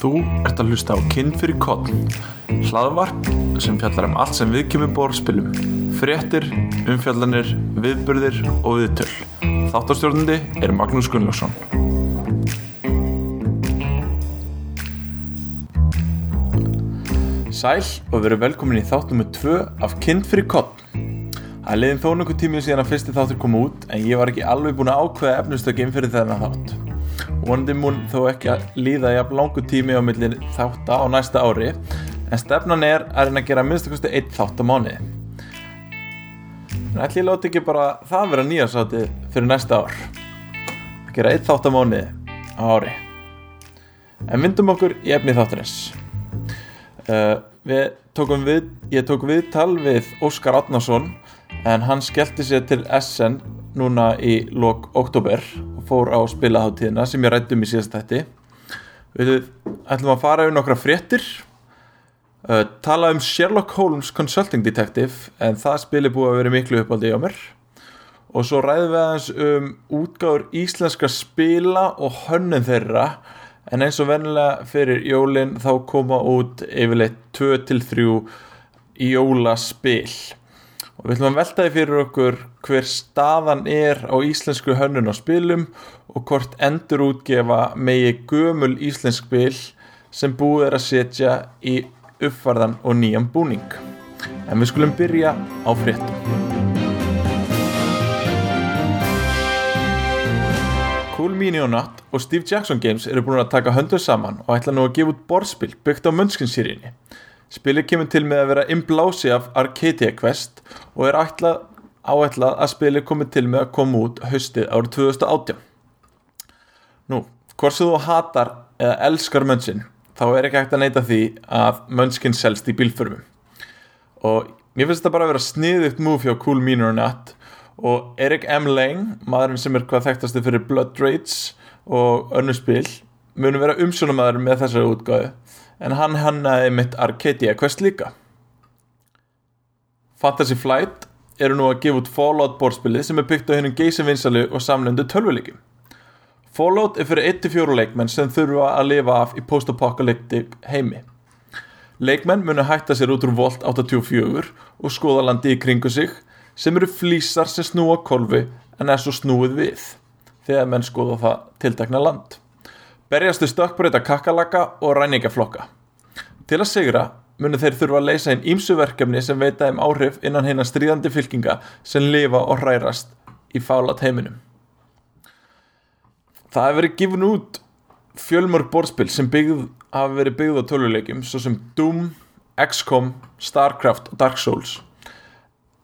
Þú ert að hlusta á Kinn fyrir kodn, hlaðvarp sem fjallar um allt sem við kemur borðspilum, fréttir, umfjallanir, viðburðir og viðtöl. Þáttarstjórnandi er Magnús Gunnlaugsson. Sæl og veru velkomin í þáttum með tvö af Kinn fyrir kodn. Það liðin þó nokkuð tímið síðan að fyrsti þáttur kom út en ég var ekki alveg búin að ákveða efnustökinn fyrir þennan þátt. Vonandi mun þó ekki að líða jafn langu tími á millir þátt á næsta ári en stefnan er að reyna að gera minnstakosti eitt þátt á mánuði. En ætli ég láti ekki bara það vera nýjarsátti fyrir næsta ár. Að gera eitt þátt á mánuði á ári. En vindum okkur í efni þátturins. Uh, við tókum við, ég tók viðtal við Óskar Átnason en hann skellti sér til SN núna í lok oktober og fór á spilaháttíðina sem ég rættum í síðast þætti. Við ætlum að fara yfir nokkra fréttir uh, tala um Sherlock Holmes Consulting Detective en það spili búið að vera miklu uppáldi á mér. Og svo ræðum við aðeins um útgáður íslenska spila og hönnum þeirra en eins og vennilega fyrir jólinn þá koma út yfirleitt 2-3 jólaspil og við ætlum að velta því fyrir okkur hver staðan er á íslensku hönnun á spilum og hvort endur útgefa megi gömul íslensk spil sem búið er að setja í uppvarðan og nýjan búning en við skulum byrja á fréttum Cool Mini og Nut og Steve Jackson Games eru búin að taka höndur saman og ætla nú að gefa út borðspil byggt á Munchkin-sýrinni. Spilið kemur til með að vera inblási af Arcadia Quest og er ætlað, áætlað að spilið komið til með að koma út haustið árið 2018. Nú, hvort sem þú hatar eða elskar Munchkin, þá er ekki hægt að neyta því að Munchkin selst í bílförmum. Og mér finnst þetta bara að vera sniðugt múf hjá Cool Mini og Nut og Erik M. Lang, maðurinn sem er hvað þekktasti fyrir Blood Raids og önnu spil, munum vera umsjónumæður með þessari útgáðu en hann hannaði mitt Arcadia Quest líka. Fantasy Flight eru nú að gefa út Fallout borðspilið sem er byggt á hennum geysi vinsali og samlendu tölvuleikim. Fallout er fyrir 1-4 leikmenn sem þurfa að lifa af í post-apocalyptic heimi. Leikmenn munu hætta sér út úr Volt 84 og skoða landi í kringu sig sem eru flýsar sem snúa kolvi en er svo snúið við þegar menn skoða það tiltakna land. Berjastu stökkbreyta kakalaka og ræningaflokka. Til að sigra munir þeir þurfa að leysa einn ímsu verkefni sem veita þeim áhrif innan hinna stríðandi fylkinga sem lifa og hrærast í fálat heiminum. Það hefur verið gifin út fjölmörg borðspil sem byggð, hafa verið byggð á töluleikjum svo sem Doom, XCOM, Starcraft og Dark Souls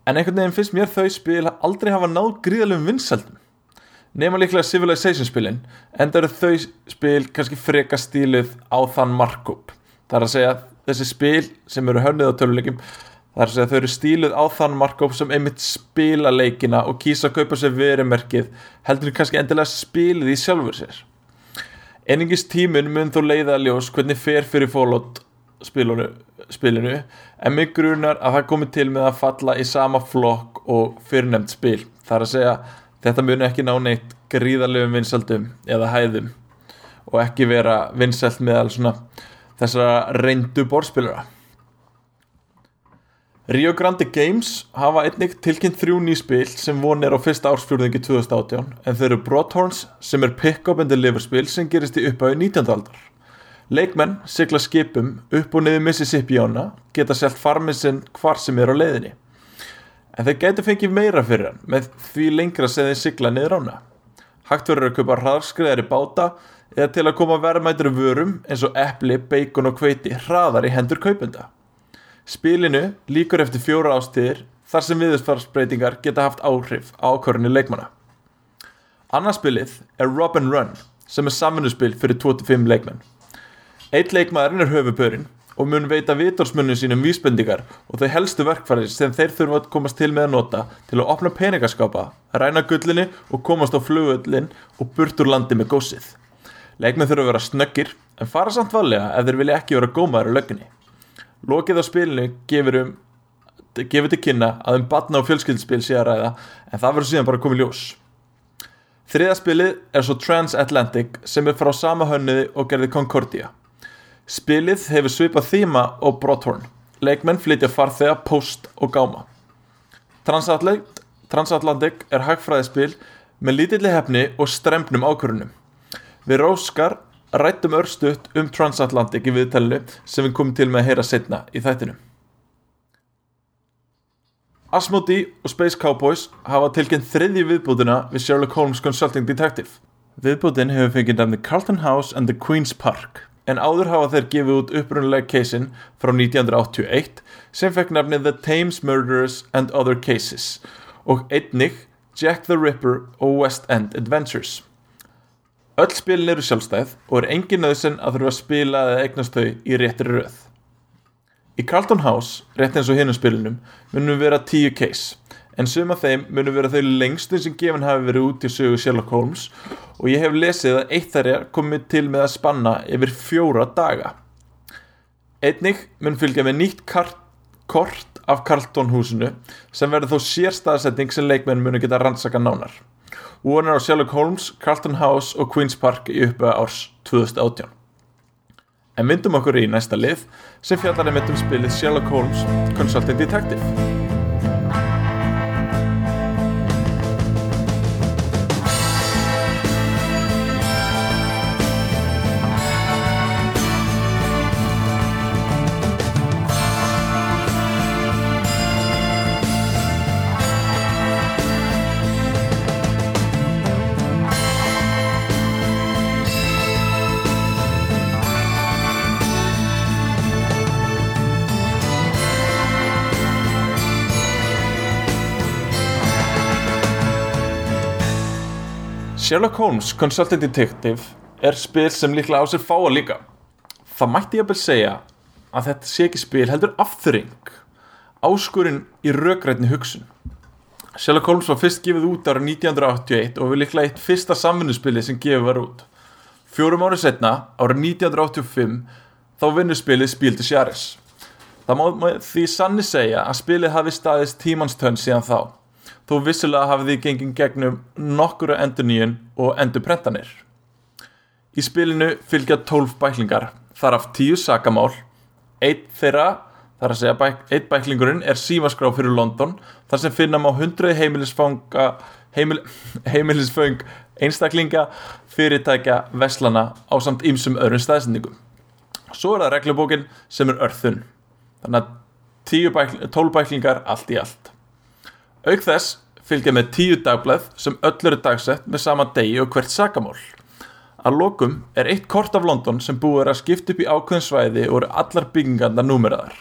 en einhvern veginn finnst mér þau spil aldrei hafa náð gríðalum vinsaldum nema líklega Civilization spilin en það eru þau spil kannski freka stíluð á þann markup. Það er að segja þessi spil sem eru hönnið á töluleikim það er að segja þau eru stíluð á þann markup sem einmitt spila leikina og kýsa að kaupa sér verimerkið heldur kannski endilega spilið í sjálfur sér. Einingist tímun mun þú leiða að ljós hvernig fer fyrir fólót spilunu, spilinu en mig grunar að það komi til með að falla í sama flokk og fyrrnemd spil. Þar að segja þetta muni ekki ná neitt gríðarlefum vinsaldum eða hæðum og ekki vera vinsald meðal svona þessara reyndu borspilura Rio Grande Games hafa einnig tilkynnt þrjú ný spil sem vonir á fyrsta ársfjörðingi 2018 en þau eru Broadhorns sem er pick-up and deliver spil sem gerist í upphæðu 19. aldar Leikmenn sigla skipum upp og niður Mississippi ána geta selt farmið sinn hvar sem er á leiðinni en þeir gæti fengið meira fyrir hann með því lengra sem þeir sigla niður ána. Hægt verður að kaupa hraðskriðar í báta eða til að koma verðmættur vörum eins og epli, beikon og hveiti hraðar í hendur kaupenda. Spilinu líkur eftir fjóra ástíðir þar sem viðsfarsbreytingar geta haft áhrif á ákvörðinu leikmanna. Annarspilið er Rob and Run sem er samfunnusspil fyrir 25 leikmenn. Eitt leikmaðurinn er höfupörinn og mun veita vitorsmunum sínum vísbendingar og þau helstu verkfæri sem þeir þurfa að komast til með að nota til að opna peningaskapa, ræna gullinni og komast á flugullin og burt úr landi með gósið. Leikmenn þurfa að vera snöggir en fara samt valega ef þeir vilja ekki vera gómaður á lögginni. Lokið á spilinu gefur, um, gefur til kynna að um batna og fjölskyldspil sé að ræða en það verður síðan bara komið ljós. Þriðaspilið er svo Transatlantic sem er frá sama hönniði og gerði Concordia. Spilið hefur svipað þýma og Brothorn. Leikmenn flytja farþega, post og gáma. Transatlantic, Transatlantic er hagfræðispil með lítilli hefni og strempnum ákvörunum. Við Róskar rættum örstuðt um Transatlantic í viðtælinu sem við komum til með að heyra setna í þættinu. Asmodee og Space Cowboys hafa tilkynnt þriðji viðbútuna við Sherlock Holmes Consulting Detective. Viðbútin hefur fengið nefni Carlton House and the Queen's Park en áður hafa þeir gefið út upprunulega casein frá 1981 sem fekk nefni The Thames Murderers and Other Cases og einnig Jack the Ripper og West End Adventures. Öll spilin eru sjálfstæð og er engin nöðsinn að þurfa að spila eða eignast þau í réttri röð. Í Carlton House, rétt eins og hinnum spilinum, munum vera 10 case, en suma þeim munum vera þau lengstu sem gefin hafi verið út í sögu Sherlock Holmes og ég hef lesið að eitt þærja komið til með að spanna yfir fjóra daga. Einnig mun fylgja með nýtt kart, kort af Carlton húsinu sem verður þó sérstaðsetning sem leikmenn munu geta rannsaka nánar. Vonar á Sherlock Holmes, Carlton House og Queen's Park í uppa árs 2018 en myndum okkur í næsta lið sem fjallar einmitt um spilið Sherlock Holmes Consulting Detective. Sherlock Holmes Consulting Detective er spil sem líklega á sér fá að líka. Það mætti ég að byrja segja að þetta sé ekki spil heldur afþring áskurinn í raugrætni hugsun. Sherlock Holmes var fyrst gefið út ára 1981 og við líklega eitt fyrsta samfunnuspili sem gefið var út. Fjórum árið setna, ára 1985, þá vinnur spilið Spíldi Sjaris. Það má því sanni segja að spilið hafi staðist tímanstönn síðan þá þó vissulega hafið þið gengið gegnum nokkuru endur nýjun og endur prentanir. Í spilinu fylgja 12 bæklingar, þar af 10 sakamál, eitt þeirra, þar að segja bæk, eitt bæklingurinn er símaskrá fyrir London, þar sem finnam á 100 heimilisfanga, heimil, heimilisföng, einstaklinga, fyrirtækja, veslana á samt ýmsum öðrum staðsendingum. Svo er það reglubókin sem er örþun, þannig að bækling, 12 bæklingar allt í allt. Auk þess fylgja með tíu dagblað sem öll eru dagsett með sama degi og hvert sakamál. Að lokum er eitt kort af London sem búið að skipta upp í ákveðin svæði og eru allar byggingarna númeraðar.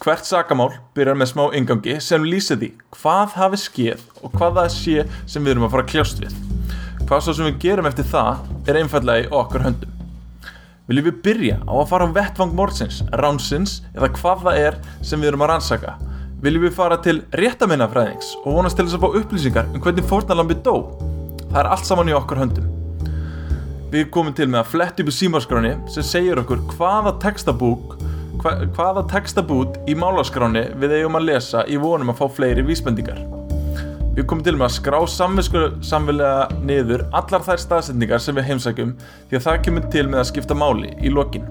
Hvert sakamál byrjar með smá yngangi sem lýsir því hvað hafi skeið og hvað það sé sem við erum að fara að kljást við. Hvað svo sem við gerum eftir það er einfallega í okkar höndum. Viljum við byrja á að fara á vettvang morgsins, ránsins eða hvað það er sem við erum að rannsaka viljum við fara til réttamennafræðings og vonast til þess að fá upplýsingar um hvernig fórnalambi dó. Það er allt saman í okkar höndum. Við komum til með að flett upp í símarskráni sem segir okkur hvaða textabúk hva, hvaða textabút í málaskráni við eigum að lesa í vonum að fá fleiri vísbendingar. Við komum til með að skrá samvilega niður allar þær staðsendingar sem við heimsækjum því að það kemur til með að skipta máli í lokin.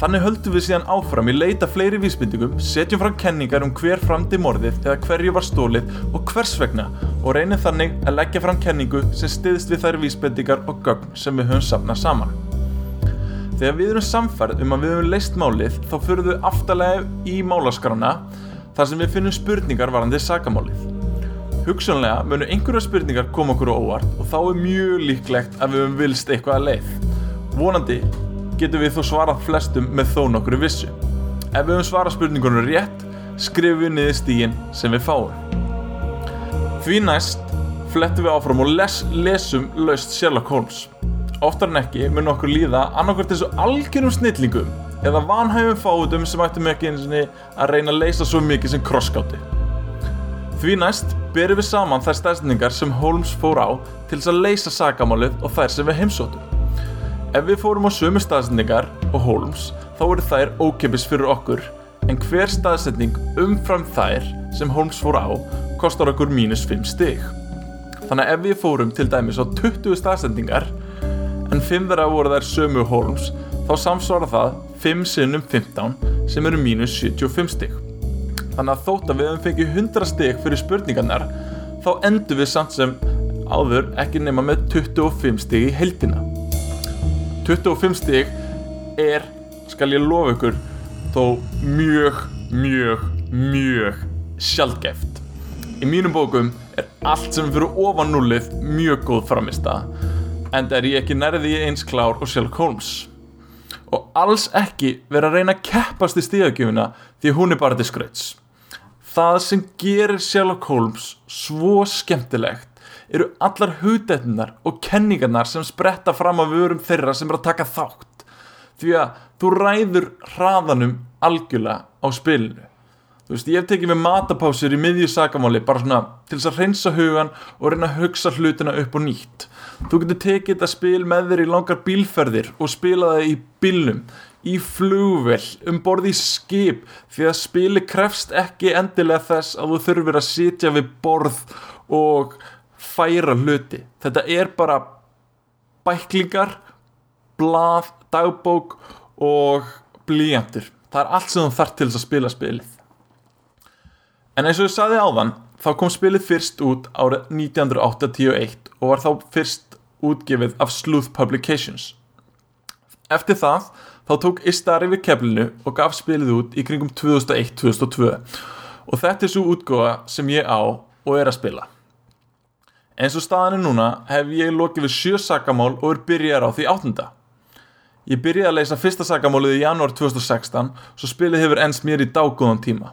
Þannig höldum við síðan áfram í leita fleiri vísbyndingum, setjum fram kenningar um hver framdi morðið eða hverju var stólið og hvers vegna og reynir þannig að leggja fram kenningu sem stiðst við þær vísbyndingar og gögn sem við höfum safnað saman. Þegar við erum samfærð um að við höfum leist málið þá fyrir við aftalega í málaskrána þar sem við finnum spurningar varandi sakamálið. Hugsanlega munum einhverja spurningar koma okkur á óvart og þá er mjög líklegt að við höfum vilst eitthvað að leið. Vonandi getum við þó svarað flestum með þó nokkru vissu. Ef við höfum svarað spurningunum rétt, skrifum við niður stígin sem við fáum. Því næst flettum við áfram og les, lesum laust Sherlock Holmes. Oftar en ekki mun okkur líða annarkvært þessu algjörum snillingum eða vanhæfum fáutum sem ættum ekki einsinni að reyna að leysa svo mikið sem krosskáti. Því næst berum við saman þær stæðsningar sem Holmes fór á til þess að leysa sagamálið og þær sem við heimsóttum. Ef við fórum á sömu staðsendingar og Holmes þá eru þær ókipis fyrir okkur en hver staðsending umfram þær sem Holmes fór á kostar okkur mínus 5 stig. Þannig að ef við fórum til dæmis á 20 staðsendingar en 5 þeirra voru þær sömu Holmes þá samsvara það 5 sinnum 15 sem eru mínus 75 stig. Þannig að þótt að við hefum fengið 100 stig fyrir spurningarnar þá endur við samt sem áður ekki nema með 25 stig í heldina. 25 stig er, skal ég lofa ykkur, þó mjög, mjög, mjög sjálfgeft. Í mínum bókum er allt sem fyrir ofan núlið mjög góð framista en það er ég ekki nærði eins klár og Sherlock Holmes og alls ekki vera að reyna að keppast í stíðagjöfuna því hún er bara til skrauts það sem gerir Sherlock Holmes svo skemmtilegt eru allar hugdættunar og kenningarnar sem spretta fram af vörum þeirra sem er að taka þátt því að þú ræður hraðanum algjörlega á spilinu Þú veist, ég hef tekið með matapásir í miðju sakamáli bara svona til þess að hreinsa hugan og reyna að hugsa hlutina upp og nýtt. Þú getur tekið þetta spil með þér í langar bílferðir og spila það í bílnum, í flugvel, um borði í skip því að spili krefst ekki endilega þess að þú þurfir að sitja við borð og færa hluti. Þetta er bara bæklingar, blað, dagbók og blíjantur. Það er allt sem þú þarf til þess að spila spilið. En eins og ég saði áðan, þá kom spilið fyrst út árið 1981 og var þá fyrst útgefið af Sleuth Publications. Eftir það, þá tók Istari við keflinu og gaf spilið út í kringum 2001-2002 og þetta er svo útgóða sem ég á og er að spila. Eins og staðinu núna hef ég lokið við sjö sakamál og er byrjar á því áttunda. Ég byrjaði að leysa fyrsta sakamálið í janúar 2016 svo spilið hefur ennst mér í dágóðan tíma.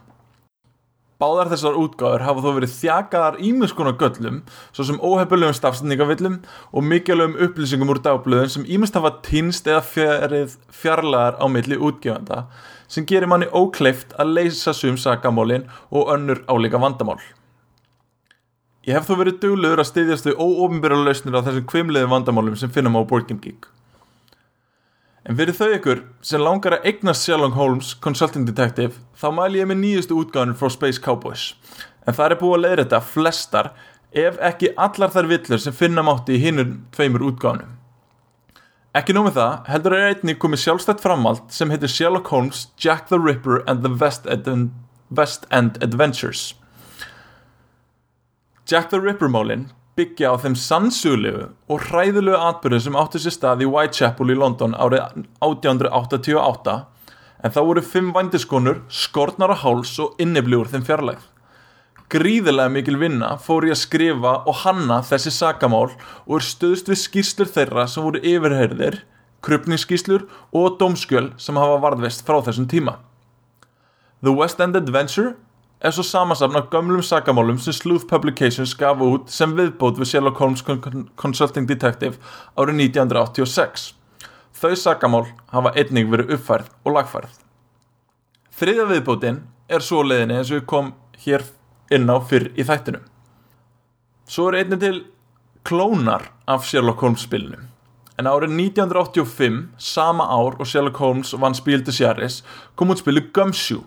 Báðar þessar útgáður hafa þó verið þjakaðar ímiðskona göllum, svo sem óhefilegum stafsendingavillum og mikilvægum upplýsingum úr dagblöðum sem ímest hafa týnst eða fjarið fjarlagar á milli útgefanda, sem gerir manni ókleift að leysa sum sakamálin og önnur álíka vandamál. Ég hef þó verið duglegur að styðjast við óofinbæra lausnir á þessum kvimleiði vandamálum sem finnum á Game Geek. En fyrir þau ykkur sem langar að eignast Sherlock Holmes Consulting Detective þá mæl ég með nýjustu útgáðinu frá Space Cowboys en það er búið að leiða þetta flestar ef ekki allar þær villur sem finna mátti í hinnur tveimur útgáðinu. Ekki nómið það, heldur er einni komið sjálfstætt framald sem heitir Sherlock Holmes, Jack the Ripper and the West End, West End Adventures. Jack the Ripper málinn byggja á þeim sannsugulegu og hræðulegu atbyrðu sem áttu sér stað í Whitechapel í London árið 1888 en þá voru fimm vandiskonur, skortnar á háls og inniblíur þeim fjarlægð. Gríðilega mikil vinna fór ég að skrifa og hanna þessi sakamál og er stöðst við skýrslur þeirra sem voru yfirherðir, krupningsskýrslur og domskjöl sem hafa varðvist frá þessum tíma. The West End Adventure er svo samansafn af gömlum sagamálum sem Sleuth Publications gaf út sem viðbót við Sherlock Holmes Consulting Detective árið 1986. Þau sagamál hafa einnig verið uppfærð og lagfærð. Þriðja viðbótin er svo leiðinni eins og kom hér inn á fyrr í þættinum. Svo er einnig til klónar af Sherlock Holmes spilinu. En árið 1985, sama ár og Sherlock Holmes vann spil til Sjaris, kom út spilu Gumshoe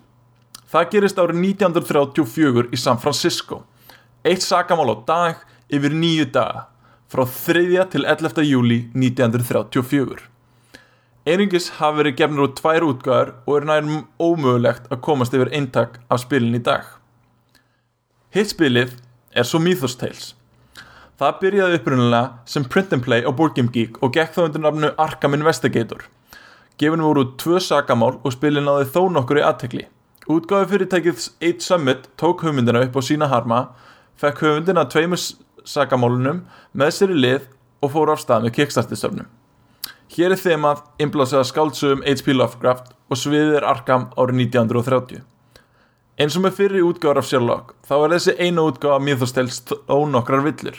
Það gerist árið 1934 í San Francisco. Eitt sakamál á dag yfir nýju daga frá 3. til 11. júli 1934. Einingis hafi verið gefnir úr tvær útgöðar og er nær ómögulegt að komast yfir eintak af spilin í dag. Hitt spilið er svo Mythos Tales. Það byrjaði upprunalega sem print and play á Board Game Geek og gekk þá undir nafnu Arkham Investigator. Gefinu voru tvö sakamál og spilin náði þó nokkur í aðtekli. Útgáðu fyrirtækið 8 Summit tók hugmyndina upp á sína harma, fekk hugmyndina tveimur sakamálunum með sér í lið og fór á stað með kickstartistöfnum. Hér er þemað inblásaða skáldsögum H.P. Lovecraft og sviðið er Arkham árið 1930. Eins og með fyrir útgáður af Sherlock, þá er þessi einu útgáð af Mythos Tales ónokkrar villur.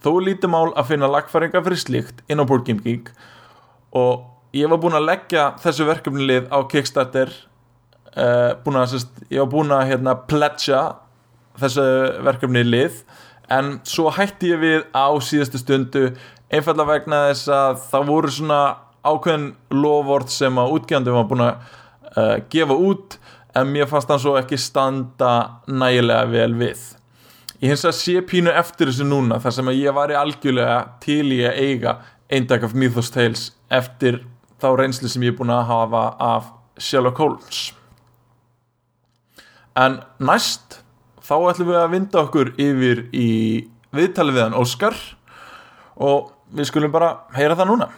Þó lítið mál að finna lagfæringa fyrir slíkt inn á Board Game Geek og ég var búin að leggja þessu verkefni lið á Kickstarter uh, búin að, sérst, ég var búin að hérna, pledja þessu verkefni í lið en svo hætti ég við á síðastu stundu einfallega vegna þess að það voru svona ákveðin lofvort sem að útgjandi var búin að uh, gefa út en mér fannst það svo ekki standa nægilega vel við. Ég hins að sé pínu eftir þessu núna þar sem að ég var í algjörlega til í að eiga eindag af Mythos Tales eftir þá reynslu sem ég er búin að hafa af Sherlock Holmes en næst þá ætlum við að vinda okkur yfir í viðtalið við hann Óskar. Og við skulum bara heyra það núna.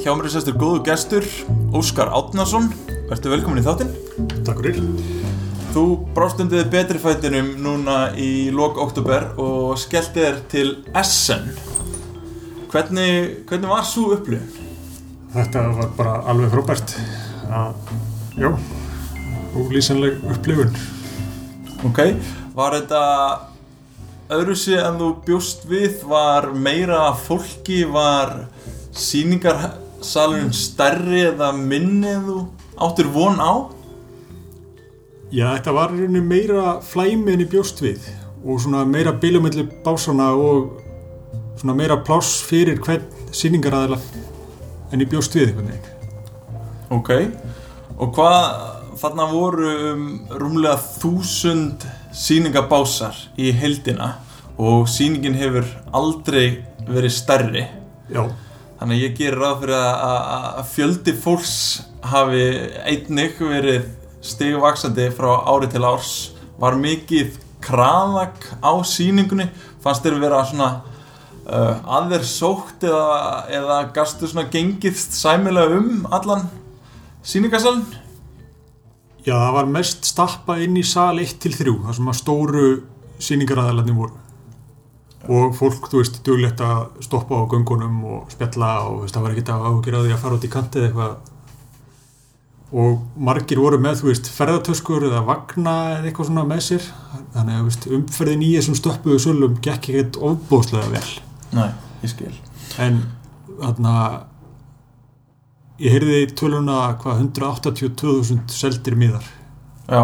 Hjá mér er sestur góðu gestur Óskar Átnason Verður velkomin í þáttinn? Takk fyrir Þú brástundiði betri fætinum núna í lok oktober og skellti þér til Essen Hvernig, hvernig var svo upplifun? Þetta var bara alveg frábært að, Já, ólýsanleg upplifun Ok, var þetta öðru sig en þú bjóst við? Var meira fólki? Var síningarsalun stærri eða minni þú áttur von á? Já, þetta var rauninni meira flæmi en í bjóst við og svona meira bílumilli básana og svona meira pláss fyrir hvern síningaræðila en í bjóst við einhvern veginn. Ok, og hvað þarna voru um rúmlega þúsund sýningabásar í heildina og sýningin hefur aldrei verið stærri. Já, þannig að ég gerir ráð fyrir að fjöldi fólks hafi einnig verið stigvaksandi frá ári til árs. Var mikið kraðak á sýningunni? Fannst þér vera svona uh, aðeir sótt eða, eða gastu svona gengist sæmilega um allan sýningasalinn? Já, það var mest stappa inn í sal 1 til 3 þar sem að stóru síningaræðalarnir voru. Og fólk, þú veist, duglegt að stoppa á göngunum og spjalla og veist, það var ekkert að ágjöra því að fara út í kantið eitthvað og margir voru með, þú veist, ferðartöskur eða vagna eða eitthvað svona með sér. Þannig að veist, umferðin í þessum stöppuðu sölum gekk ekkert ofbóðslega vel. Nei, ég skil. En þarna ég heyrði töluna hvað 182.000 seldir miðar. Já,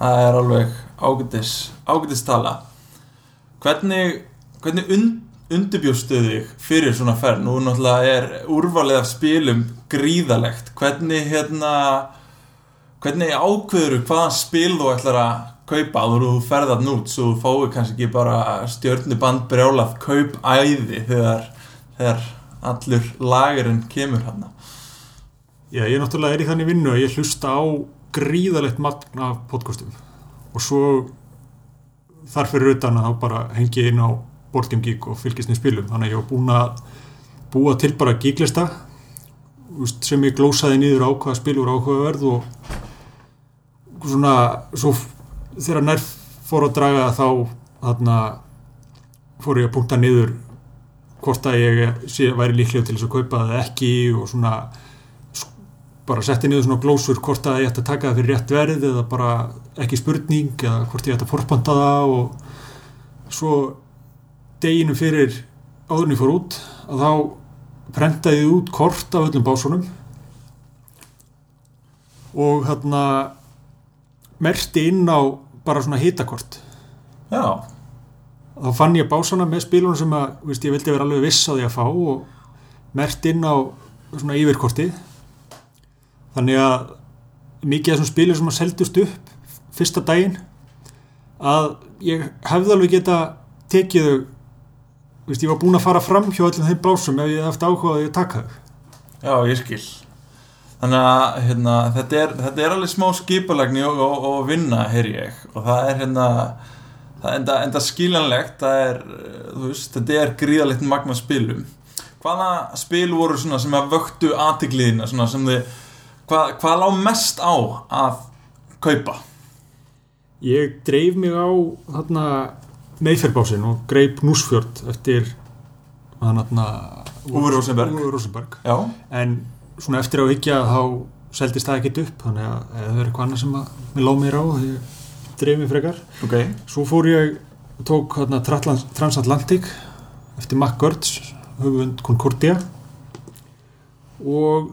það er alveg ágætis, ágætis tala. Hvernig, hvernig und, undirbjóstu þig fyrir svona ferð? Nú náttúrulega er úrvalið af spilum gríðalegt Hvernig hérna hvernig ákveður hvaða spil þú ætlar að kaupa áður og þú ferðar nút svo þú fái kannski ekki bara stjörnuband brjálað kaupæði þegar, þegar allur lagurinn kemur hann Já, ég náttúrulega er í þannig vinnu að ég hlusta á gríðalegt magn af podcastum. Og svo þar fyrir utan að þá bara hengi inn á Boardgame Geek og fylgist niður spilum. Þannig að ég var búin að búa til bara geeklista úst, sem ég glósaði niður á hvaða spil voru áhugaverð og svona svo þegar nær fór að draga þá þarna fór ég að punkta niður hvort að ég væri líklega til þess að kaupa það ekki og svona bara setti niður svona glósur hvort að ég ætti að taka það fyrir rétt verð eða bara ekki spurning eða hvort ég ætti að forpanta það og svo deginu fyrir áðurinn ég fór út að þá prentaði ég út kort af öllum básunum og hérna merti inn á bara svona hitakort. Já, þá fann ég básana með spilunum sem að veist, ég vildi vera alveg viss á því að fá og mert inn á svona yfirkortið. Þannig að mikið af þessum spilum sem að seldust upp fyrsta daginn að ég hefði alveg geta tekið þau veist, ég var búin að fara fram hjá öllum þeim básum ef ég hefði áhugað að ég taka Já, ég skil. Þannig að hérna, þetta, er, þetta er alveg smá skipalagni og, og, og vinna, heyr ég. Og það er hérna, það enda, enda skiljanlegt, það er, þú veist, þetta er gríðalegt magna spilum. Hvaða spil voru sem að vöktu aðtigliðina, svona sem þið, hvað, hvað lág mest á að kaupa? ég dreif mig á þarna meðferðbásin og greip Núsfjörd eftir Rósenberg. Já, en svona eftir á higgja þá seldist það ekkit upp þannig að það er eitthvað annað sem að mér lág mér á því ég dreif mig frekar. Ok. svo fór ég og tók Tratlan- Transatlantic eftir Mac Gertz höfund Concordia og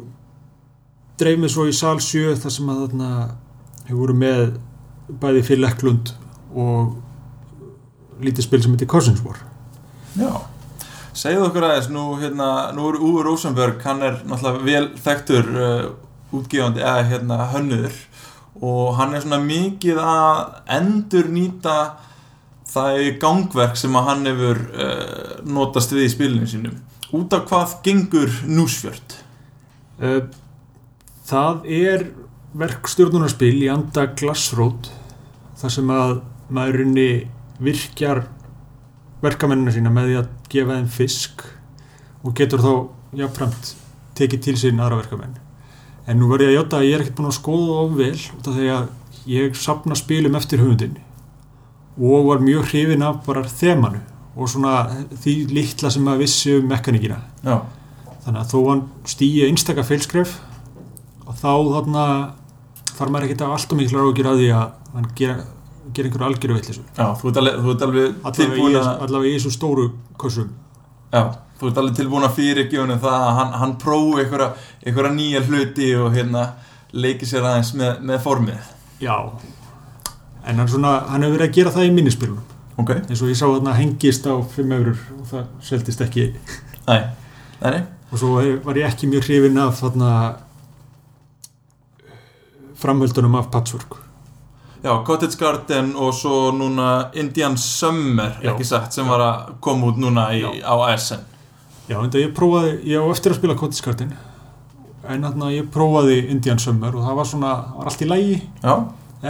dreif mig svo í sal 7 þar sem að þarna hefur voru með bæði Phil Eklund og lítið spil sem heitir Cousins War. Já. Segðu okkur aðeins, nú, hérna, nú er Úr Rosenberg, hann er náttúrulega vel þekktur uh, útgefandi eða hérna hönnuður. Og hann er svona mikið að endur nýta það gangverk sem að hann hefur uh, notast við í spilinu sínum. Út af hvað gengur núsfjörd uh, það er verkstjórnunarspil í anda Glassroad þar sem að maðurinni virkjar verkamennina sína með því að gefa þeim fisk og getur þá jáfnframt tekið til sín aðra verkamenn. En nú verður ég að hjáta að ég er ekkert búin að skoða of vel út af því að ég sapna spilum eftir höfundin og var mjög hrifin af bara þemanu og svona því litla sem að vissi um mekaníkina. Já, þannig að þó hann stýja einstaka feilskref og þá þarna þarf maður ekkert að alltaf miklu ágjur að því að hann gera, gera einhverju algjöru veitlisu já þú ert alveg, þú ert alveg tilbúin að allavega í þessu stóru kossum Já, þú ert alveg tilbúin að fyrirgjónu það að hann, hann prófi einhverja, einhverja nýja hluti og hérna leiki sér aðeins með, með formið. Já. En hann, svona, hann hefur verið að gera það í minnispilunum Ok, eins og ég sá þarna hengist á 5 eurur og það seldist ekki. Næ, næ og svo var- ég ekki mjög hrifin af þarna framhöldunum af patchwork Já, Cottage Garden og svo núna Indian Summer, Já. ekki sagt, sem var að koma út núna í, á ASN já, en það ég prófaði, ég á eftir að spila Kottiskartin en þarna ég prófaði Indian Summer og það var svona, það var allt í lægi Já,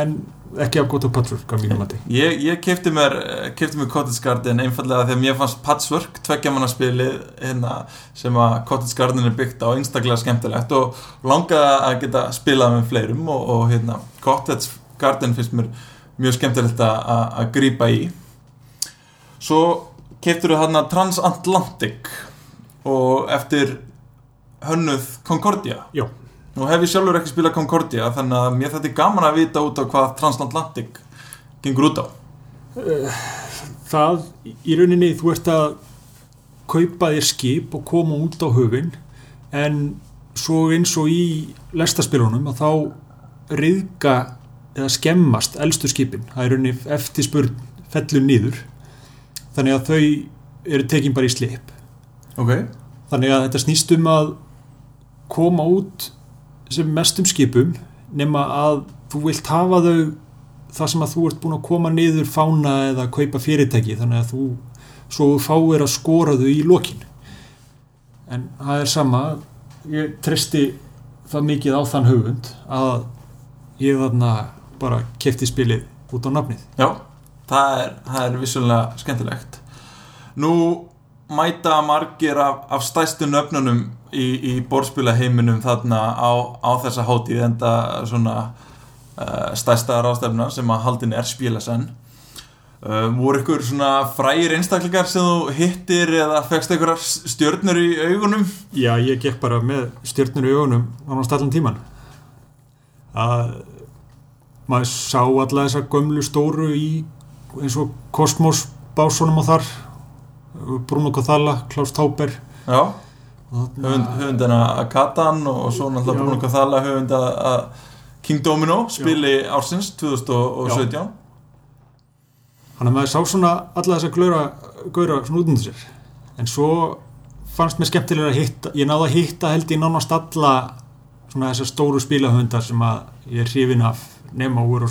en ekki af gott á patchwork af mínum mati. Ég, ég kefti mér, kefti mér Cottage Garden einfallega þegar mér fannst Patchwork, tveggjamannaspilið hérna, sem að Cottage Garden er byggt á einstaklega skemmtilegt og langaði að geta spilað með fleirum og, og hérna, Cottage Garden finnst mér mjög skemmtilegt að- að að grípa í. Svo keftur þú hérna Transatlantic og eftir hönnuð Concordia. Já, Nú hef ég sjálfur ekki spilað Concordia þannig að mér þetta er gaman að vita út á hvað Transatlantic gengur út á. Það í rauninni þú ert að kaupa þér skip og koma út á höfin en svo eins og í lestaspilunum að þá riðga eða skemmast elstu skipin. Það er rauninni eftir spurn fellur nýður þannig að þau eru tekin bara í slip. Ok. Þannig að þetta snýst um að koma út sem mestum skipum nema að þú vilt hafa þau það sem að þú ert búin að koma niður fána eða kaupa fyrirtæki þannig að þú svo fáir að skora þau í lokin. En það er sama ég treysti það mikið á þann höfund að ég þarna bara kefti spilið út á nafnið. Já, það er, það er vissulega skemmtilegt. Nú mæta margir af, af stæstu nöfnunum í, í borðspilaheiminum þarna á, á þessa hátíð enda svona uh, stæsta ráðstefna sem að haldin er spilasenn uh, voru ykkur svona frægir einstaklingar sem þú hittir eða fegst einhverjar stjörnur í augunum? Já, ég gekk bara með stjörnur í augunum ánast allan tíman. Að maður sá alla þessa gömlu stóru í eins og Kosmos básunum og þar. Bruno Kothalla, Klaus Tauber. Já, og höfund, höfundina að Katan og svo náttúrulega Já. Bruno Kathalla höfund að King Domino spili ársins 2017 Þannig að maður sá svona alla þessa glöra, gaura svona út undir sér. En svo fannst mér skemmtilega að hitta, ég náði að hitta held ég nánast alla svona þessar stóru spilahundar sem að ég er hrifin af nema úr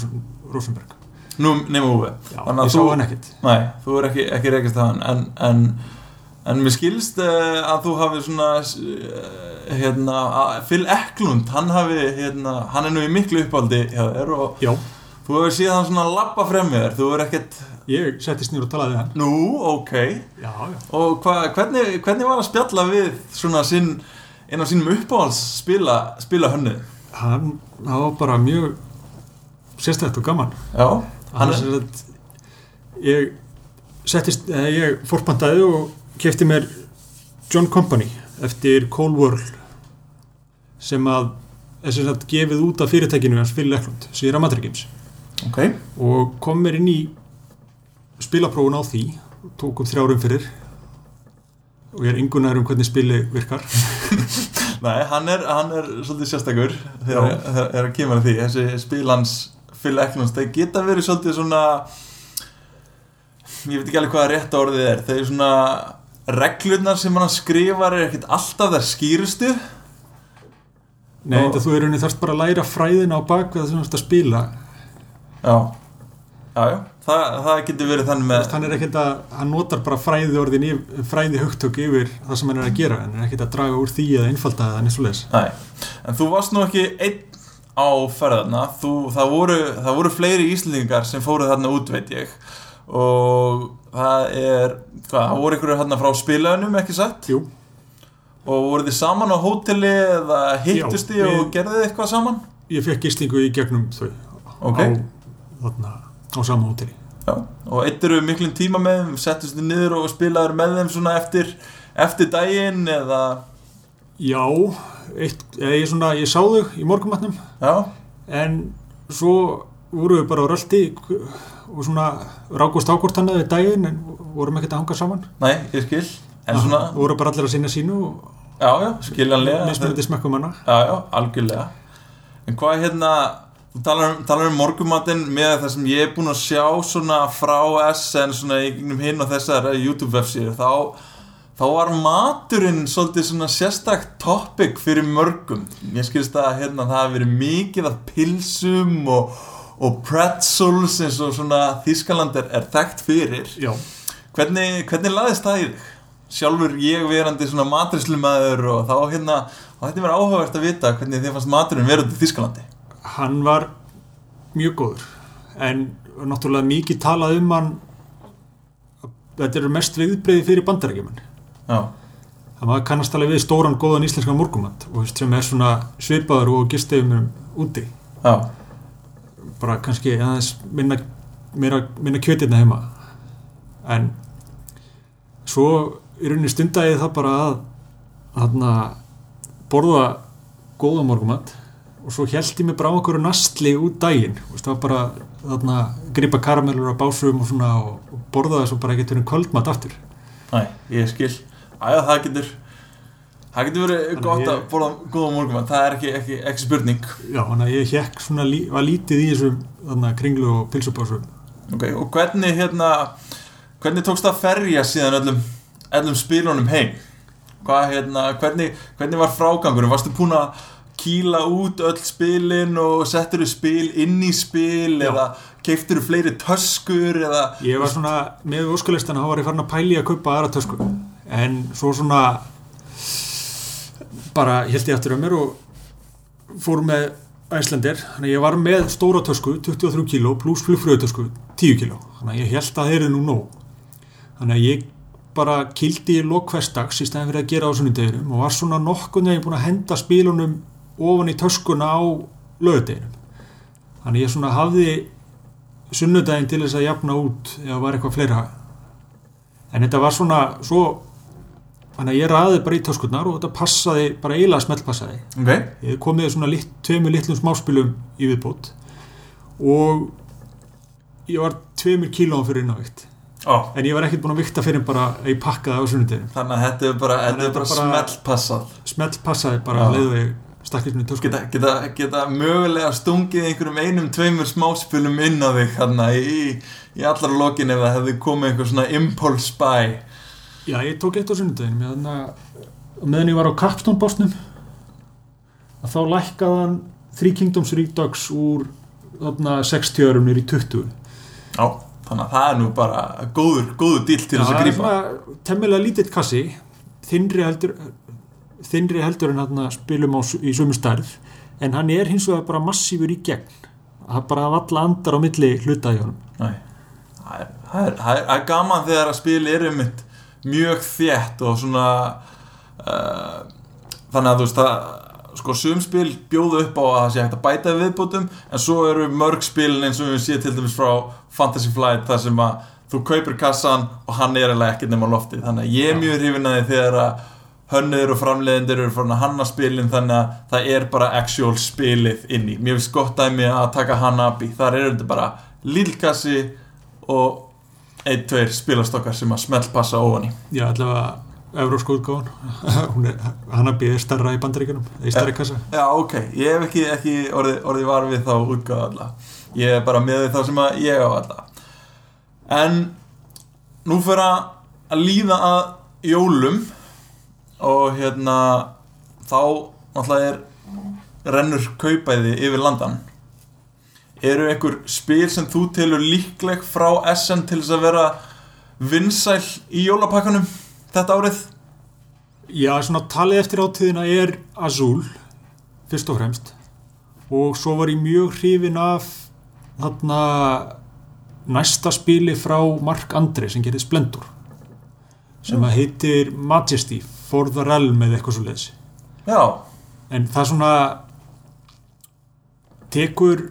Rosenberg. Nú nema að ég sá hann ekkert. Nei, þú er ekki, ekki reykist það en, en, en mér skilst uh, að þú hafi svona uh, hérna, að Phil Eklund hann hafi, hérna, hann er nú í miklu uppáldi hjá þér og Já, þú hefur síðan svona lappa fremið þér þú er ekkert, ég settist nýr og talaði við hann. nú, ok Já, já. og hva, hvernig, hvernig var að spjalla við svona sinn einn af sínum uppáhalds spila, spila hönnu Hann, það var bara mjög sérstætt og gaman. Já, Hann er er sem sagt, ég settist, eða ég fórpantaði og kefti mér John Company eftir Cold World sem að er sem sagt gefið út af fyrirtækinu hans Phil Eklund, Sýra Madrid Games. Ok, og kom mér inn í spilaprófun á því tók um þrjárum fyrir og ég er yngunar um hvernig spili virkar. Nei, hann er, hann er svolítið sérstakur þegar þegar- þegar að kemur að því. Þessi spilans Phil Eklunds, þeir geta verið svolítið svona ég veit ekki alveg hvað rétt orðið er þeir eru svona reglurnar sem hann skrifar er ekkert alltaf þær skýrustu. Nei, þetta þú er rauninni þarfst bara að læra fræðina á bakvið það sem þú ert að spila. Já, já, já. Þa, það getur verið þannig með hann er ekkert að, hann notar bara fræði orðin fræði hugtök yfir það sem hann er að gera en er ekkert að draga úr því eða einfalda það nýtt svo leis Nei, en þú varst nú ekki einn á ferðarna þú, það, voru, það voru fleiri íslendingar sem fóru þarna út veit ég. Og það er hvað, það voru ykkur hérna frá spilaunum ekki satt? Jú, og voru þið saman á hóteli eða hittust þið og gerðu þið eitthvað saman? Ég fekk gistingu í gegnum þau Ok. á, þarna, á sama hóteli. Já, og eitt eru miklum tíma með þeim settust þið niður og spilaður með þeim svona eftir, eftir daginn eða? Já, eitt, ég, svona, ég sá þau í morgumatnum já, en svo voru við bara á röldi og svona rákust ákvort hann eða daginn en vorum ekkert að hanga saman. Nei, ég skil. En svona, voru bara allir að sinna sínu já, já, skiljanlega. mismunandi smekkum hana Já, já, algjörlega. En hvað hérna Þú talar um, talar um morgumatinn með það sem ég er búinn að sjá svona frá SN svona í gegnum hinn og þessar YouTube-vefsíður. Þá, þá var maturinn svolítið svona sérstakt topic fyrir mörgum Ég skilst að hérna það hafi verið mikið af pilsum og, og pretzels eins og svona Þískaland er, er þekkt fyrir Já, Hvernig, hvernig laðist það í þig? Sjálfur ég verandi svona matrislumaður og þá hérna, og þetta er verið áhugavert að vita hvernig þið fannst maturinn verið til Þískalandi. hann var mjög góður en náttúrulega mikið talað um hann þetta eru mest viðbreyði fyrir bandarækjumann Já, það maður kannast alveg við stóran góðan íslenskan morgumat og sem er svona svipaður og gistegum úti. Já, bara kannski aðeins minna, minna, minna kjötirna heima. En svo í rauninni stundagi það bara að þarna borða góða morgumat og svo held ég mig bara á okkur nastli út veist, það var bara þarna gripa karamellur á básum og og, borða svo bara ekki til kvöldmat aftur. Næ, ég skil. Æja, það getur, það getur verið gott ég- að borða góða morgum, það er ekki, ekki, ekki spurning. já, þannig að ég hekk svona lí, var lítið í þessum þarna kringlu og pilsubásum Ok, og hvernig hérna, hvernig tókst það að ferja síðan öllum, öllum spilunum heim? Hvað hérna, hvernig, hvernig var frágangurum? Varstu búin að kýla út öll spilin og settur þú spil inn í spil Já. eða keiftur þú fleiri töskur eða Ég var svona, með óskulistana þá var ég farin að pæli að kaupa aðra tösku en svo svona bara held ég eftir að mér og fór með Æslandir, þannig að ég var með stóra tösku 23 kíló pluss flugfröðutösku 10 kíló, þannig að ég held að þeir eru nú nóg. Þannig að ég bara kildi í lokvestags í stæðan fyrir að gera á sunnudeginum og var svona nokkuð þegar ég búin að henda spilunum ofan í töskuna á lögudeginum þannig að ég svona hafði sunnudaginn til þess að jafna út það var eitthvað fleira. En þetta var svona svo þannig að ég raði bara í töskurnar og þetta passaði, bara eiginlega smellpassaði. Ok, ég komið svona lit, tveimur litlum smáspilum í viðbót og ég var tveimur kílóum fyrir innávigt Ó, en ég var ekkert búin að vikta fyrir bara að ég pakkaði á sunnudeginu þannig að þetta er bara, bara, bara- smellpassað. smellpassaði bara Já. að leiðu ég stakkið svona í tösku geta, geta, geta mögulega stungið einhverjum einum, tveimur smáspilum inn á þig hérna í, í allar lokin ef það hefði komið einhver svona impulse buy Já, ég tók eitt á sunnudeginu meðan, ég var á Capstone básnum að þá lækkaði hann Three Kingdoms Redux úr þarna 60 örum nýr í 20 Já, þannig að það er nú bara góður, góður dýl til þess að það er grípa. svona temmilega lítill kassi. Þinnri heldur þinnri heldur en hann spilum á, í sömu stærð. En hann er hins vegar bara massífur í gegn. Það er bara valla andar á milli hluta í honum. Er, það er, það er, það er gaman þegar að spil er um mitt mjög þétt og svona uh, þannig að þú veist það sko sumspil bjóðu upp á að það sé hægt að bæta við viðbótum en svo eru mörg spilin eins og við séum til dæmis frá Fantasy Flight þar sem að þú kaupir kassan og hann er alveg ekkert nema loftið þannig að ég er mjög hrifin að því þegar að hönnur og framleiðendur eru farin að hanna spilin þannig að það er bara actual spilið inn í mér finnst gott dæmi að taka Hanabi þar er þetta bara lillkassi og ein, tveir spilastokkar sem að smellpassa ofan í. Já, allavega er- hann að býða starra í bandaríkunum í starri kassa. Já, ok, ég hef ekki, ekki orðið orði var við þá útgáða alla. Ég er bara með þá sem að ég á alla. En nú fyrir að líða að jólum og hérna þá náttúrulega er rennur kaupæði yfir landan eru einhver spil sem þú telur líkleg frá SN til þess að vera vinsæl í jólapakkanum þetta árið? Já, svona talið eftir átíðina er Azul, fyrst og fremst. Og svo var ég mjög hrifin af þarna næsta spili frá Mark Andri sem gerir Splendor sem að heitir Majesty for the Realm eða eitthvað svo leiðis já, en það svona tekur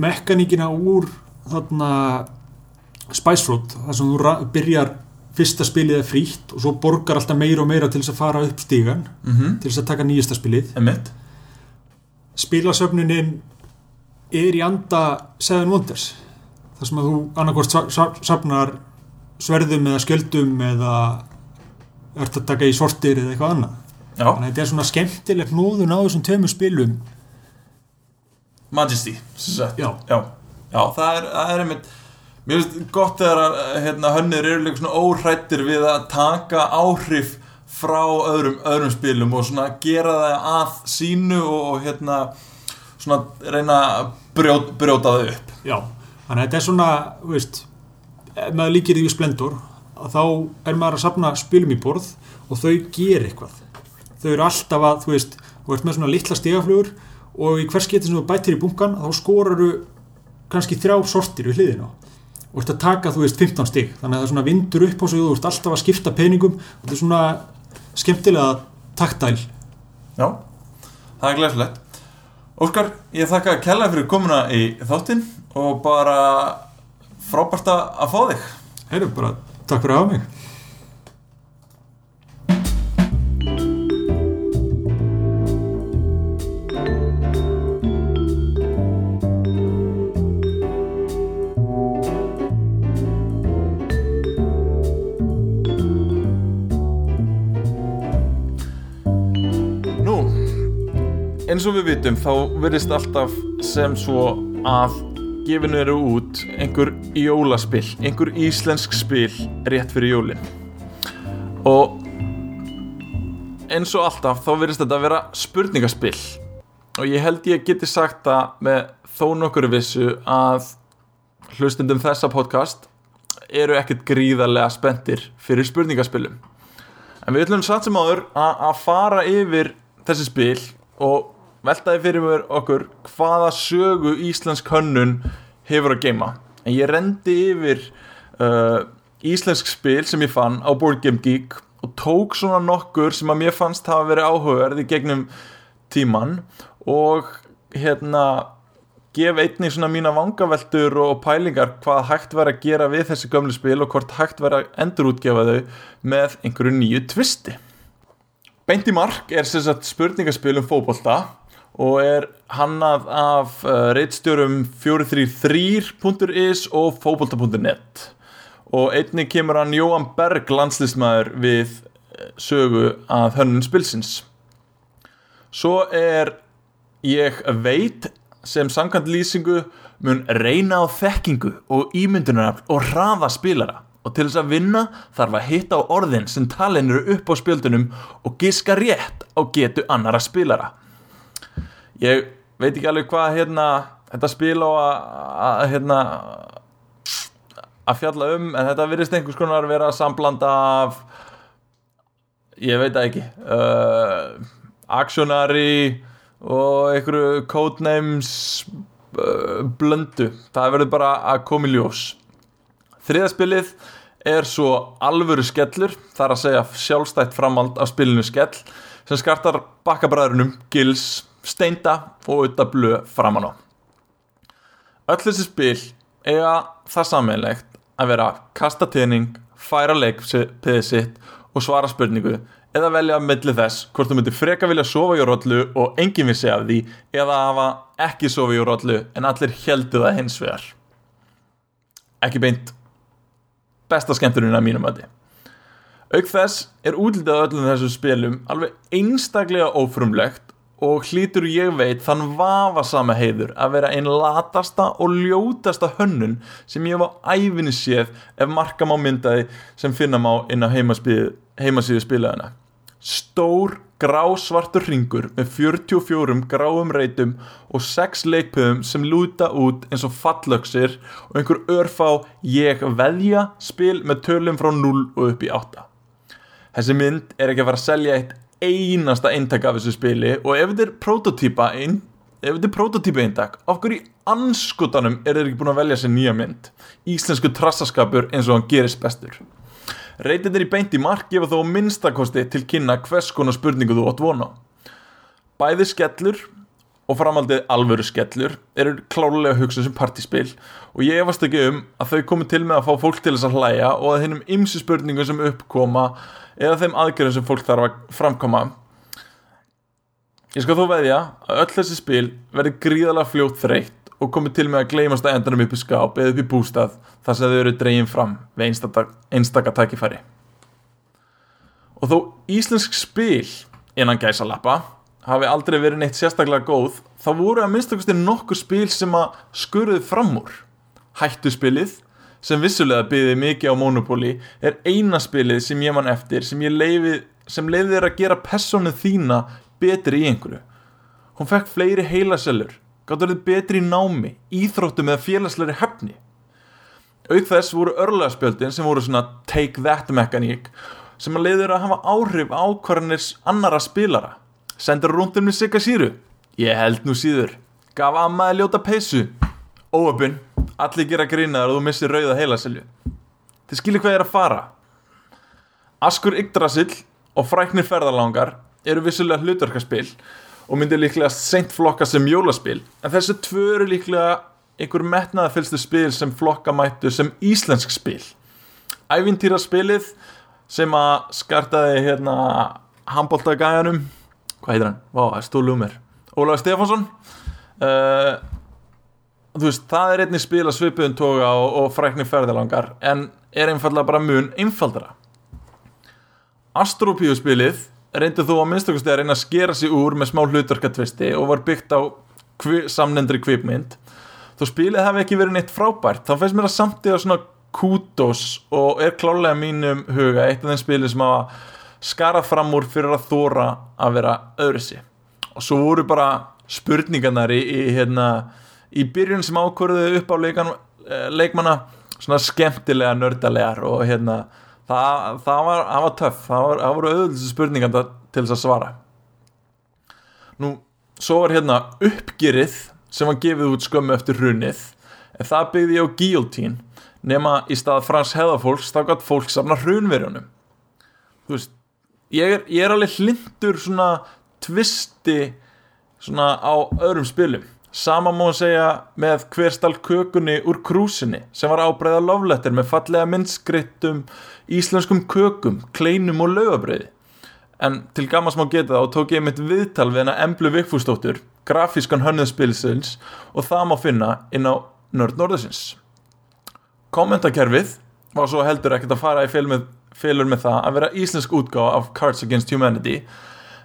mekaníkina úr þarna Spice Road þar sem þú byrjar fyrsta spilið er frítt og svo borgar alltaf meira og meira til þess að fara upp stígan mhm, til þess að taka nýjasta spilið. Emitt spilasöfnunin er í anda Seven Wonders þar sem að þú sa- safnar sverðum eða skjöldum eða ert að taka í sortir eða eitthvað annað. Já, þannig að þetta er svona skemmtileg hnúðun á þessum tveimur spilum Majesty já, já, já það er, það er einmitt mér finnst gott þegar að hérna, hönnir eru líka svona óhrættir við að taka áhrif frá öðrum, öðrum spilum og svona gera það að sínu og, og hérna svona reyna að brjóta, brjóta það upp. Já þannig að þetta er svona, veist ef maður líkir því við Splendor að þá er maður að safna spilum í borð og þau ger eitthvað. Þau eru alltaf að, þú veist þú ert með svona litla stegaflugur og í hvers getur sem þú bætir í bunkan þá skorar þú kannski þrjá sortir við hliðina. Og ert að taka, þú veist, 15 stig. Þannig að það svona vindur upp á sig og þú ert alltaf að skipta peningum. Og þetta er svona skemmtilega taktæl já, það er glæslegt Óskar, ég þakka að kella fyrir komuna í þáttinn og bara frábært að fá þig. Heyrðu bara, takk fyrir að hafa mig og við vitum þá verðist alltaf sem svo að gefinu eru út einhver jólaspill, einhver íslensk spil rétt fyrir jólin. Og eins og alltaf þá verðist þetta að vera spurningaspill og ég held ég geti sagt það með þó nokkur vissu að hlustundum þessa podcast eru ekkert gríðarlega spenntir fyrir spurningaspilum. En við ætlum satt sem áður að fara yfir þessi spil og veltaði fyrir okkur hvaða sögu íslensk hönnun hefur að geima. En ég rendi yfir uh, íslensk spil sem ég fann á Board Game Geek og tók svona nokkur sem að mér fannst hafa verið áhugaverð í gegnum tíman og hérna gef einnig svona mína vangaveltur og pælingar hvað hægt verið að gera við þessi gömlu spil og hvort hægt verið að endurútgefa þau með einhverju nýju tvisti. Beint í mark er sagt spurningaspil um fótbolta og er hannað af uh, reitstjórum 433.is og fótbolta.net og einnig kemur hann Jóhann Berg landslistmaður við eh, sögu að hönnun spilsins. Svo er ég veit sem samkvæmt lýsingu mun reyna á þekkingu og ímyndunarafl og hraða spilara. Og til þess að vinna þarf að hitta á orðin sem talin eru upp á spjöldunum og giska rétt á getu annara spilara ég veit ekki alveg hvað hérna þetta spil á að, hérna að fjalla um en þetta virðist einhvers konar að vera samblanda af ég veit ekki uh, actionary og einhverju codenames uh, blöndu. Það verður bara að koma í ljós. Þriðaspilið er svo alvöru skellur þar að segja sjálfstætt framald af spilinu skell sem skartar bakkabræðurunum Gils, Steinda og Utta Blö framan á. Öll þessi spil eiga það sammeilegt að vera kasta tening, færa leikpiðið sitt og svara spurningu eða velja að milli þess hvort þú myndir freka vilja sofa í rollu og enginn vissi af því eða hafa ekki sofa í rollu en allir heldu það hins vegar. Ekki beint besta skemmturinn að mínum að auk þess er útlitið á öllum þessum spilum alveg einstaklega ófrumlegt og hlýtur ég veit þann vafasama heiður að vera einn latasta og ljótasta hönnun sem ég hef á æfinni séð ef marka má myndaði sem finna má inn á heimasíðu, spilaðina stór grásvartur ringur með 44 gráum reytum og 6 leikpöðum sem lúta út eins og fallöksir og einhver örfá ég veðja spil með tölum frá 0 og upp í 8 þessi mynd er ekki að fara að selja eitt einasta eintak af þessu spili og ef þetta er prototýpa ein, ef þetta er prototýpa eintak af hverju í anskotanum er þeir ekki búin að velja sér nýja mynd íslensku trassaskapur eins og hann gerist bestur Reytindir í beint í mark gefa þó minnstakosti til kynna hvers konar spurningu þú átt vona. Bæði skellur og framaldið alvöru skellur eru klálega hugsa sem partíspil og ég efast ekki um að þau komi til með að fá fólk til þess að hlæja og að hennum ymsi spurningum sem uppkoma eða þeim aðgerðum sem fólk þarf að framkoma. Ég skal þó veðja að öll þessi spil verði gríðalega fljótt þreytt og komið til með að gleymast að endanum upp í skáp eða upp í bústað þar sem þau eru dreyin fram við einstaka tækifæri. Og þó íslensk spil innan gæsalappa hafi aldrei verið neitt sérstaklega góð þá voru að minnstakosti nokkur spil sem að skurðið fram úr. Hættuspilið sem vissulega byggði mikið á Monopoly er eina spilið sem ég mann eftir sem leiði leiði þér að gera personið þína betri í einhverju. Hún fekk fleiri heilasellur gátt verið betri í námi, íþróttum eða félagsleiri hefni. Auk þess voru örlaðspjöldin sem voru svona take that mekaník sem að leiður að hafa áhrif á hverjanir annara spilara. Sendur rúndum með sigga síru. Ég held nú síður. Gaf ammaði ljóta peysu. Óöpun. Allir gera grínaðar og þú missir rauða heilaselju. Þið skilir hvað ég er að fara. Askur Yggdrasill og fræknir ferðalangar eru vissulega hlutverkarspil og myndir líklega seint flokka sem jólaspil en þessu tvö eru líklega einhver metnaðafylstu spil sem flokka mættu sem íslensk spil Ævintýraspilið sem að skartaði hérna handbóltagæjanum hvað heitir hann? Vá, það stólu um mér. Ólaður Stefánsson. Uh, þú veist, það er einnig spil að svipuðum toga og, og frækni ferðalangar en er einfallega bara mun einfaldara. Astropíu spilið reyndi þú að minnstakosti að reyna að skera sig úr með smá hlutarkatvisti og var byggt á kvi, samnendri kvipmynd þó spilið hefði ekki verið neitt frábært þá feist mér að samtíða svona kútos og er klálega mínum huga eitt af þeim spilið sem að skara fram úr fyrir að þóra að vera öðruðsi og svo voru bara spurningarnar í, í, hérna, í byrjun sem ákvörðu upp á leikan, eh, leikmanna svona skemmtilega nördalegar og hérna það, það var, var töff. Það, var, það voru auðvitað spurningar til þess að svara. Nú, svo var hérna uppgyrið sem var gefið út skömmu eftir hrunið en það byggði á guillotine. Nema í stað frans heðafólks þá gætt fólk safna hrunverjunum. Þú veist ég er, ég er alveg hlindur svona tvisti svona á öðrum spilum Sama má segja með hverstall kökunni úr krúsinni sem var ábreyða loflettir með fallega myndskrittum íslenskum kökum, kleinum og lögabreyði. En til gammast má geta það og tók ég mitt viðtal við hana Emblu Vikfúsdóttur, grafískan hönnðspilsins og það má finna inn á Nörd Norðursins. Kommentakerfið var svo heldur ekkert að fara í félur með það að vera íslensk útgáð af Cards Against Humanity.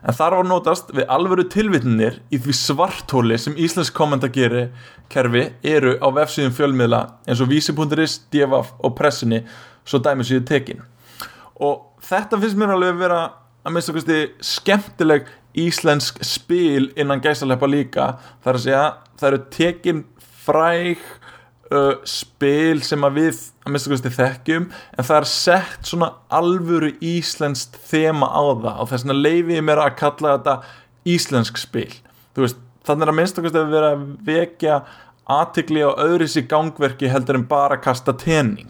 En þar var notast við alvöru tilvitnir í því svartóli sem Íslensk kommentargeri kerfi eru á vefsíðum fjölmiðla eins og vísi.is, divaf og pressinni svo dæmis ég tekin. Og þetta finnst mér alveg að vera að minnst okkarsti skemmtileg íslensk spil innan gæsaleppa líka. Þar að segja það eru tekin fræg uh, spil sem að við að mista kosti þekkjum en það er sett svona alvöru íslenskt þema á það og þess vegna leiði ég mér að kalla þetta íslensk spil. Veist, þannig að minnst kosti að vera að vekja aðtikli á öðris í gangverki heldur en bara kasta tenning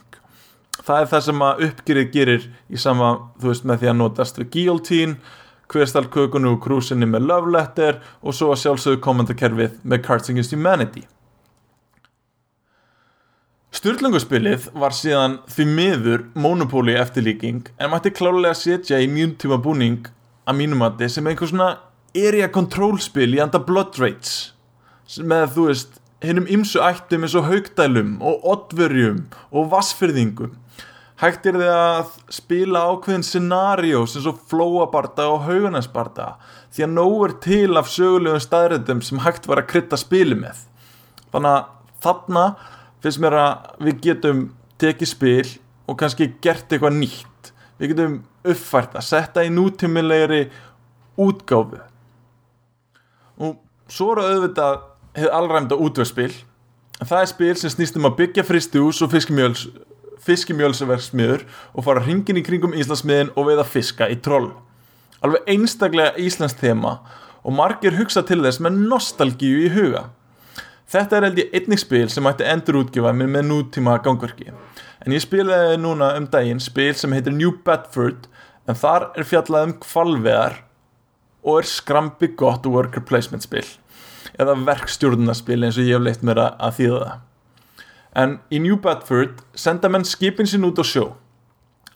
það er það sem að uppgyrið gerir í sama, þú veist, með því að notast við guillotine, hverstalkökunu og krúsinni með love letter og svo að sjálfsögðu kommentarkerfið með Cards Against Humanity Sturlungarspilið var síðan því miður Monopoly eftirlíking en mætti klálega setja í mjög tíma búning að mínumatti sem einhver svona area control spil í anda Blood Rage með þú veist hinnum ymsu ættum eins og haugdælum og oddverjum og vassfyrðingum hægt er þið að spila ákveðin scenarios eins og flóabarta og haugunarsbarta því að nóg er til af sögulegum staðrættum sem hægt var að krytta spili með. Þannig að þarna finnst mér að við getum tekið spil og kannski gert eitthvað nýtt. Við getum uppfært að setja í nútímilegri útgáfu. Og svo eru auðvitað hefur allræmda útvöðspil það er spil sem snýst um að byggja fristihús og fiskimjöls fiskimjölsverksmiður og fara hringin í kringum Íslandsmiðin og veiða fiska í troll. Alveg einstaklega Íslands þema og margir hugsa til þess með nostalgíu í huga þetta er held ég einnig spil sem ætti endur útgjöfa með nútíma gangverki. En ég spilaði núna um daginn spil sem heitir New Bedford en þar er fjallað um kvalveðar og er skrambi gott worker placement spil eða verkstjórnarspil eins og ég hef leitt mér að þýða það. En í New Bedford senda menn skipin sín út á sjó.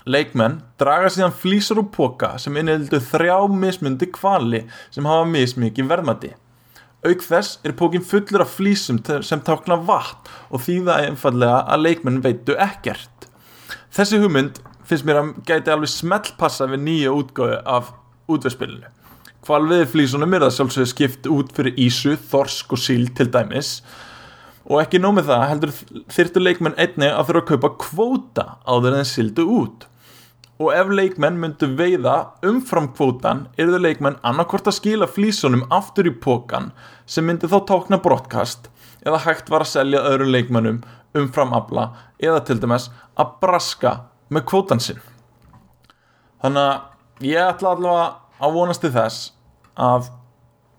Leikmenn draga síðan flýsar og póka sem innildu þrjá mismundi kvali sem hafa mismikið verðmæti auk þess er pókin fullur af flýsum sem tákna vatn og þýða einfallega að leikmenn veitu ekkert. Þessi hugmynd finnst mér að gæti alveg smellpassa við nýja útgáðu af útveðspilinu kvalviði flýsunum er það sjálfsögur skipt út fyrir ísu, þorsk og síl til dæmis. Og ekki nómið það heldur þyrtu leikmenn einni að þurfa að kaupa kvóta áður en sildu út og ef leikmenn myndu veiða umfram kvótan eru þau leikmenn annarkvort að skila flísunum aftur í pókan sem myndi þá tókna brottkast eða hægt var að selja öðru leikmennum umfram afla eða til dæmis að braska með kvótan sinn. Þannig að ég ætla allavega að vonast til þess að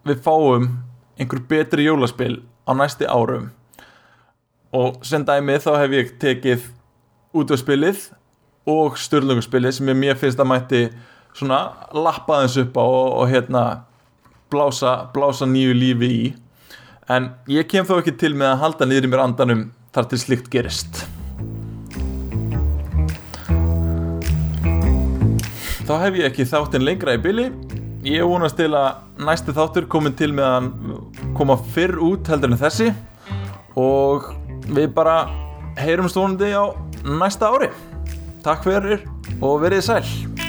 við fáum einhver betri jólaspil á næsti árum. Og sem dæmið þá hef ég tekið út af spilið og störlungarspilið sem ég mér finnst að mætti svona lappa þess upp á og, og hérna blása, blása nýju lífi í. En ég kem þó ekki til með að halda niður í mér andanum þar til slikt gerist. Þá hef ég ekki þáttinn lengra í byli ég vonast til að næsti þáttur komin til með að koma fyrr út heldur en þessi. Og við bara heyrum stónandi á næsta ári takk fyrir og verið sæl